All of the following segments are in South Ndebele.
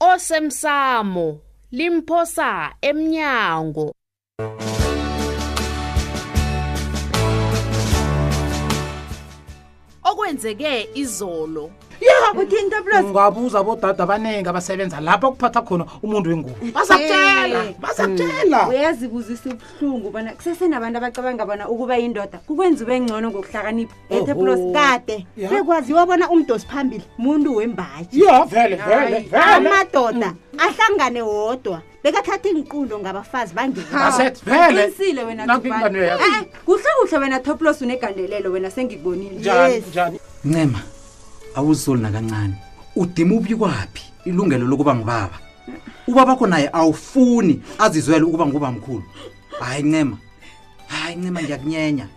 osemsamo limphosa emnyango okwenzeke izolo ngabuza bodade abaningi abasebenza lapho kuphatha khona umuntu wengubo bazakutshela bazakutshela hmm. uyazibuzisa ubuhlungu bona kusesenabantu abacabanga bona ukuba yindoda kukwenza ube ngcono ngokuhlakanipha ethe Oho. proskade Ya. bekwaziwa bona umdosi phambili muntu wembaji ya vele vele vele amadoda ahlangane wodwa bekathatha iinqundo ngabafazi bangena aset vele uqinisile wena Nanku Tupani. ingane yakho. Eh, eh, kuhle kuhle wena toplos unegandelelo wena sengikubonile njani Yes. njani ncema awuzoli nakancane udima ubi kwaphi ilungelo lokuba ngubaba ubabakho naye awufuni azizwele ukuba ngubamkhulu hayi ncema hayi ncema ngiyakunyenya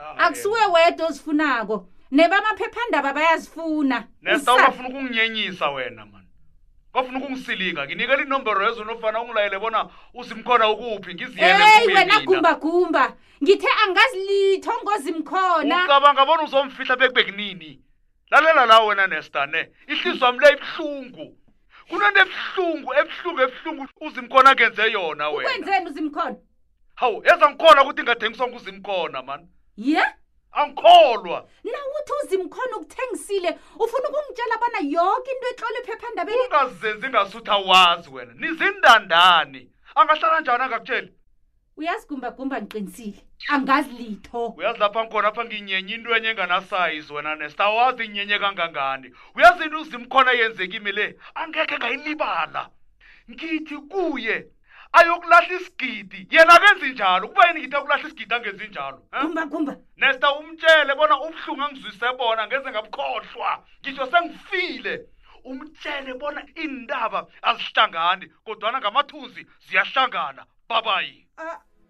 ah, akusuwe wedwa ozifunako nebamaphephandaba bayazifuna nesta ubafuna ukunginyenyisa wena mani bafuna ukungisilika nginikela inomboro yezo nofana ungilayele bona uzimkhona ukuphi ngiziyeleeyi wena gumbagumba ngithe angazilitho ngozimkhona ucabanga bona uzomfihla bekubekunini lalela la wena nesta ne ihliziyo wami le ibuhlungu kunento ebuhlungu ebuhlungu ebuhlungu uzimkhona kenze yona wena ukwenzeni uzimkhona hawu eza ngikholwa ukuthi ingathengiswa nguzimkhona mani ye yeah? angikholwa nawuthi uzimkhona ukuthengisile ufuna ukungitshela abana yoke into etlole ephephandabeni ungazenzi ngasuthi awazi wena nizindandani angahlala njani angakutsheli uyazigumbagumba ngiqinisile angazi litho uyazi lapha ngikhona apha nginyenye into enye enganasayizi wena nesta awazi inyenye kangangani uyazi into uzimkhona yenzekimi le angekhe ngayilibala ngithi kuye ayokulahla isigidi yena akenzi njalo kuba yini ngithi akulahla isigidi angenzi njalo kumba kumba nesta umtshele bona ubuhlungu angizwise bona ngenze ngabukhohlwa ngisho sengifile umtshele bona iindaba azihlangani kodwana ngamathunzi ziyahlangana babayi ah.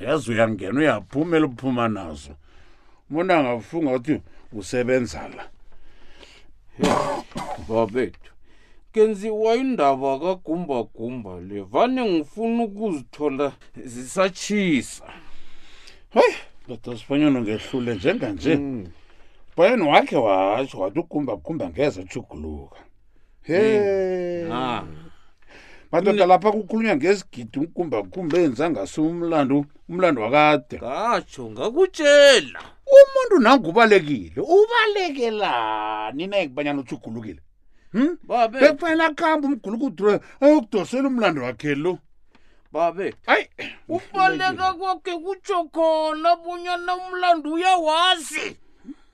yazi uyangena uyaphumela uphuma nazo umuntu angafunga ukuthi usebenza la babethu kenziwa indaba kagumbagumba le vane ngifuna ukuzithola zisatshisa heyi ndoda sibanyana ngehlule njenganje mm. bayeni wakhe watsho wathi ugumbagumba ngeze tshuguluka he Ah. madoda lapha kukhulunywa ngezigidi umkumba kumbe enza ngaso umlando umlando wakade ngatsho ngakutshela umuntu nangubalekile ubalekelani nayekubanyana utshugulukile Hmm? babe bekufanele akuhambe umgulukudura ayokudosela umlando wakhe lo babe ayi ubaleka kwakhe kutsho khona bunyana umlando uyawazi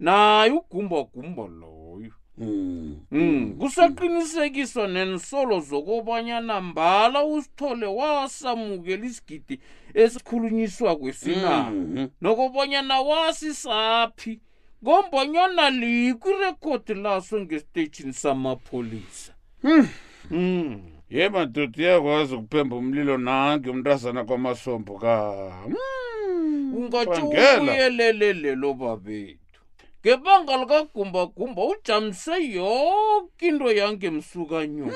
naye ugumbagumba loyo Mm. Mm, kusaqinisekiswa nensolo zokobanyana mbala usithole wasamukela isigidi esikhulunyiswa kwesinako Mhm. nokobanyana wasisaphi ngombanyana likwirekhodi laso ngesiteshini samapholisa Mm. ye madoda iyakwazi ukuphemba umlilo nange umntazana kwamasombo ka Mm. ungathi Bangela. ubuyelelele lo babethu ngebanga likagumbagumba ujamise yoke into yange msukanyoni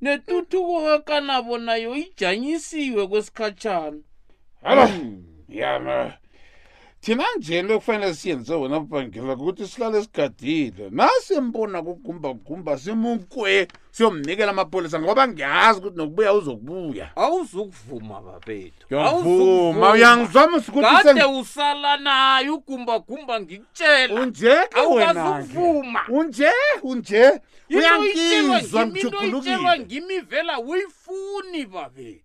netuthuko kakanabo nayo ijanyisiwe kwesikhatshana Hala. yama thina nje into ekufanele siyenze wena bhangela ukuthi sihlale sigadile nasimbona kugumbagumba simukwe siyomnikela amapolisa ngoba ngiyazi ukuthi nokubuya uzokubuya awuzukuvuma babethu yovuma uyangizwama usukuthikade usala naye ugumbagumba ngikutshela unje ke wenazukuvuma unje unje uyangizwa mjugulukile ngimi vela uyifuni babethu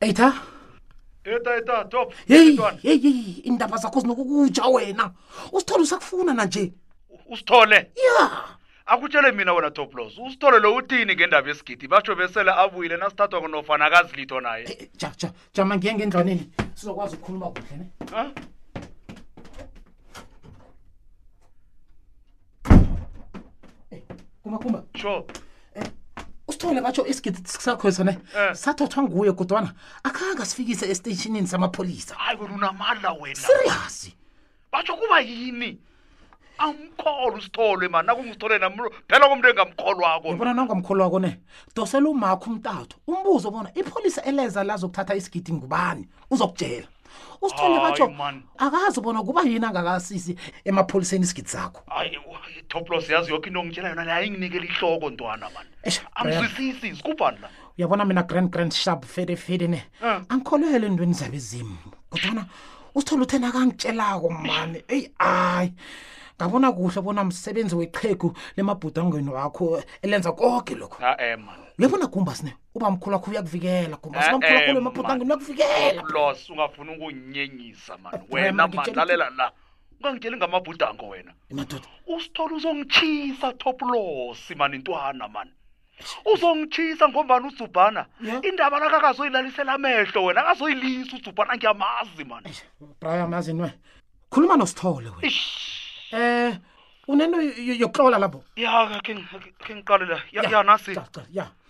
Eta? Eta eta top. Hey, hey, hey, indaba zakho zinokukutsha wena. Usithole usakufuna na nje. Usithole? Yeah. akutshele mina wena toplos usithole lo uthini ngendaba yesigidi basho besele abuyile nasithathwa kunofana akazilitho naye eh, eh, ja ja jama ngiye ngendlwaneni sizokwazi ukukhuluma kuhle ne kumakumba sure eh, usithole batho isigidi sakhwesa ne eh. sathothwa nguye kodwana akhanga sifikise esiteshinini samapholisa hayi wena unamandla wena serious batho kuba yini amkholo usithole mani nakungisithole nam phela komntu engamkholwako yabona nangamkholwako ne dosela umakho umtatho umbuzo bona ipholisa eleza lazokuthatha isigidi ngubani uzokutshela usithole Hayi, batsho man. akazi bona kuba yini angakasisi emapholiseni isigidi sakho hayi hayi, toplos yazi yoke into ongitshela yona le ayinginikela ihloko ntwana mani Eish, Brian, angizwisisi zikubhani la uyabona mina grand grand sharp fede fede ne Ah. angikholelwe entweni zabezimu kodwana usithole uthe nakangitshelako mani eyi ayi ngabona kuhle bona msebenzi weqhegu lemabhudangweni wakho elenza koke lokho a-e mani uyabona gumbasine ubamkhulu wakho uyakuvikela gumba Eh, sibamkhulu wakho eh, lemapotangeni man. uyakuvikela los ungafuni ukunyenyisa mani Adrema, wena mani ngitshela lalela la ungangitsheli ngamabhudango wena madoda usithole uzongitshisa toplosi mani ntwana mani uzongitshisa ngombani udzubhana Yeah. indaba nakakazoyilalisela amehlo wena akazoyilisa udzubhana ngiyamazi mani brian yazini we khuluma nosithole wena Ish. um unento yo- yo- yokutlola lapho ya ke ngi- ke ngiqale la Ya, ya ya, nasi cha, cha, ya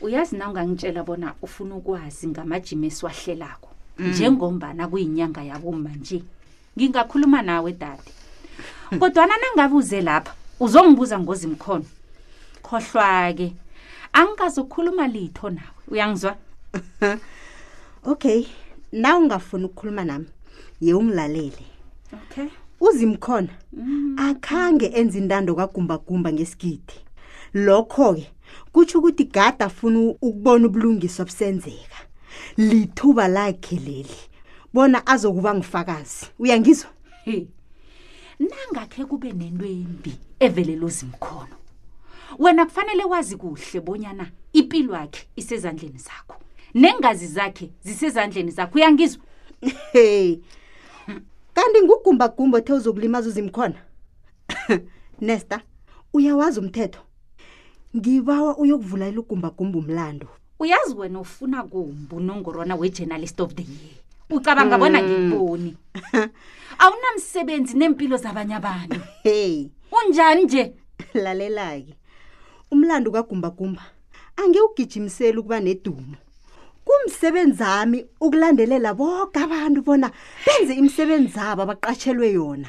uyazi na ungangitshela bona ufuna ukwazi ngamajima esiwahlelako mm. njengombana kuyinyanga yabomma nje ngingakhuluma nawe dade kodwana nangabe uze lapha uzongibuza ngozimkhono khohlwa-ke angikazokhuluma litho nawe uyangizwa okay na ungafuni ukukhuluma nami ye ungilalele okay uzimkhona mm. akhange enze intando kagumbagumba ngesigidi lokho-ke kutsho ukuthi gada afuna ukubona ubulungiswa busenzeka lithuba lakhe leli bona azokuba ngifakazi uyangizwa nangakhe kube nento embi evelela uzimkhono wena kufanele wazi kuhle bonyana impilo yakhe isezandleni zakho nengazi zakhe zisezandleni zakho uyangizwa hey kanti ngugumbagumba othe uzokulimaza uzimkhona nesta uyawazi umthetho ngibawa uyokuvula ilugumbagumba umlando uyazi wena ufuna kumbi unongorwana we-journalist of the year ucabanga mm. bona ngikuboni awunamsebenzi neempilo zabanye abantu hey unjani nje lalela-ke umlando kagumbagumba angiwugijimiseli ukuba nedumo kumsebenzi wami ukulandelela boke abantu bona benze imisebenzi abo abaqatshelwe yona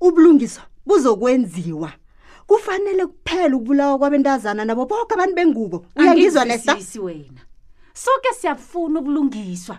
ubulungiswa buzokwenziwa kufanele kuphela ukubulawa kwabentazana nabo boke abantu bengubo uyangizwa nesa wena soke siyafuna ubulungiswa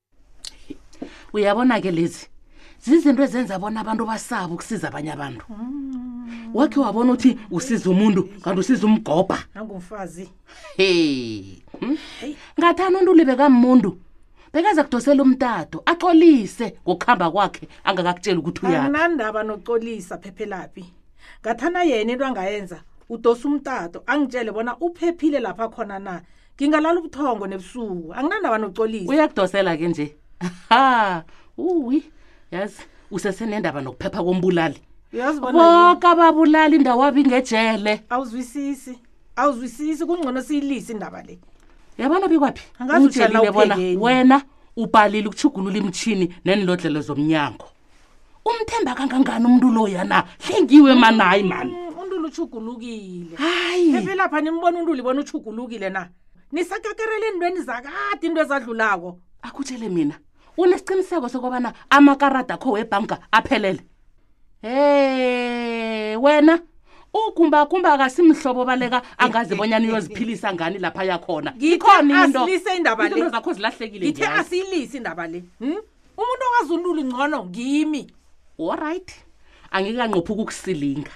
uyabona-ke lezi zizinto ezenza bona abantu basabe ukusiza abanye abantu mm. wakhe wabona ukuthi usiza umuntu kanti usiza umgobha angumfazi he hmm? ngathani untu libe kamuntu bekaza kudosela umtato axolise ngokuhamba kwakhe angakakutshela ukuthi uyaanandaba noxolisa phephelaphi ngathana yena into angayenza udosa umtato angitshele bona uphephile lapha khona na ngingalala ubuthongo nebusuku anginandaba nocolisa uyakudosela ke nje ha uwi yazi usesenendaba nokuphepha kombulali boke ababulali indawo abi ngejele awuzwisisi awuzwisisi kungcono siyilise indaba le yabona bikwaphi ungelile bona wena ubhalile ukuchugulula imtshini nenilodlelo zomnyango umthemba kangangani umuntu loya na hlengiwe mani hayi mani Mm, untuli uchugulukile hayi ephelapha nimbona untuli bona uchugulukile na nisakakarela eentweni zakade into ezadlulako akutshele mina unesiqiniseko sokubana amakarada kho webhanka aphelele he wena ukumbakumba akasimhlobo baleka angazi bonyana uyoziphilisa ngani lapha yakhona Ngithe ikhona into asilise indaba le. Izinto zakho zilahlekile ngithe nje. asiyilisi indaba le Hmm? umuntu okwazi ulula ingcono ngimi olright angikanqophi ukukusilinga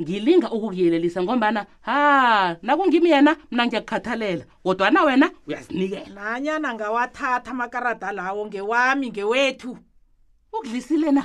ngilinga ukukuyelelisa ngombana ha nakungimi yena mna ngiyakukhathalela kodwana wena uyazinikela nanyana ngawathatha amakarada lawo ngewami ngewethu ukudlisile na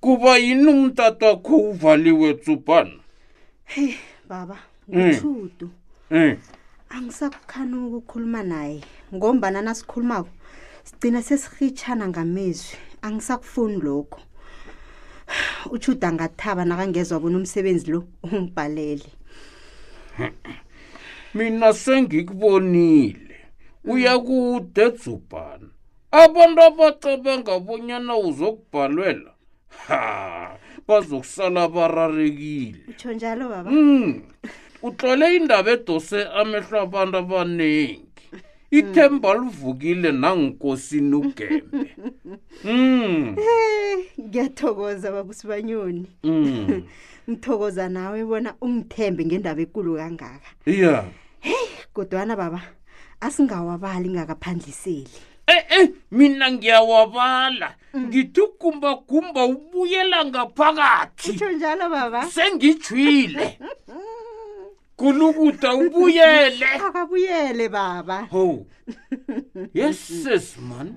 ku va yini umtata kho uvaliwe tsupana heyi baba Mm. ngithudu um angisakukhaniki ukukhuluma naye ngombana nasikhulumako sigcina sesirhitshana ngamezwi angisakufuni lokho utshuda angathaba nakangezwa bona umsebenzi lo ungibhalele mina sengikubonile uyakude tsupana abantu abacabanga bonyana uzokubhalwela ha bazokusala bararekile utsho njalo baba mm. utlole indaba edose amehlo abantu abaningi ithemba livukile nangikosini ugembe mm. eh, ngiyathokoza babusibanyoni mm. ngithokoza nawe bona ungithembe ngendaba ekulu kangaka iya yeah. heyi kodwana baba asingawabali ngakaphandliseli Eh eh mina ngiyawabala. Ngithi ukumba kumba ubuyela ngaphakathi. utsho njalo baba Sengijwile. Kulukuta ubuyele. akabuyele baba Ho. Yes sis man.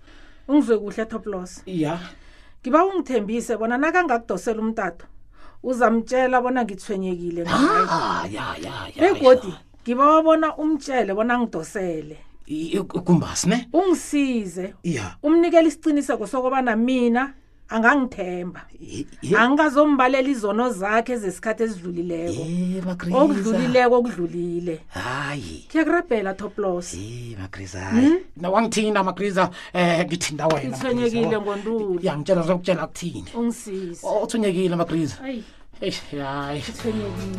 ungizwe kuhle toplos ya ngiba ungithembise bona nakangakudosela umtato uzamtshela bona ngithwenyekile ah, begodi ngiba wabona umtshele bona ngidosele kumbasi ne ungisize ya umnikela isiqiniseko sokubana mina angangithemba angikazombalela izono zakhe zesikhathi ezidlulileko okudlulileko okudlulile hayi kuyakurabhela toplos hmm? nawangithinda magriza um ngithinda wenauthonyekile ngontulu yangitshela zokutshela kuthini ungisize uthonyekile magriza hayi hayi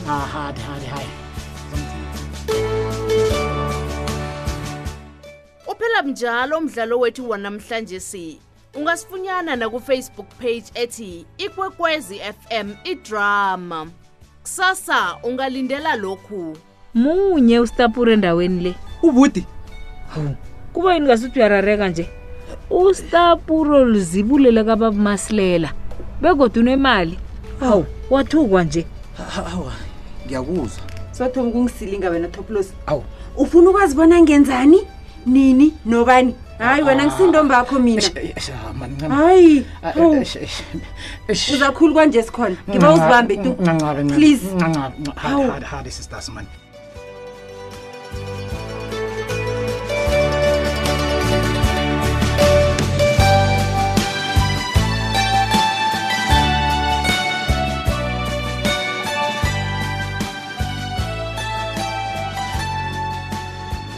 hayi hayi uphela mnjalo umdlalo wethu wanamhlanje si ungasifunyana nakufacebook page ethi ikwekwezi fm idrama kusasa ungalindela lokhu munye ustapura endaweni le ubuti hawu kuba yini ngasuthi uyarareka nje ustapuro luzibulele kababumasilela begodwa unemali hawu wathukwa nje hawa ngiyakuzwa sothoma ukungisilinga wena toplos awu ufuna ukwazi bona ngenzani nini nobani hayi wena Ah. ngisindombakho mina mancane hayi Ah, hawu, eh, eh, eh, uza khulu kwanje sikhona ngiba uzibambe tu Ncancabe, ncancabe, Please. ncancabe, ncancabe. Hawu. Hard, hard, hard, sisters man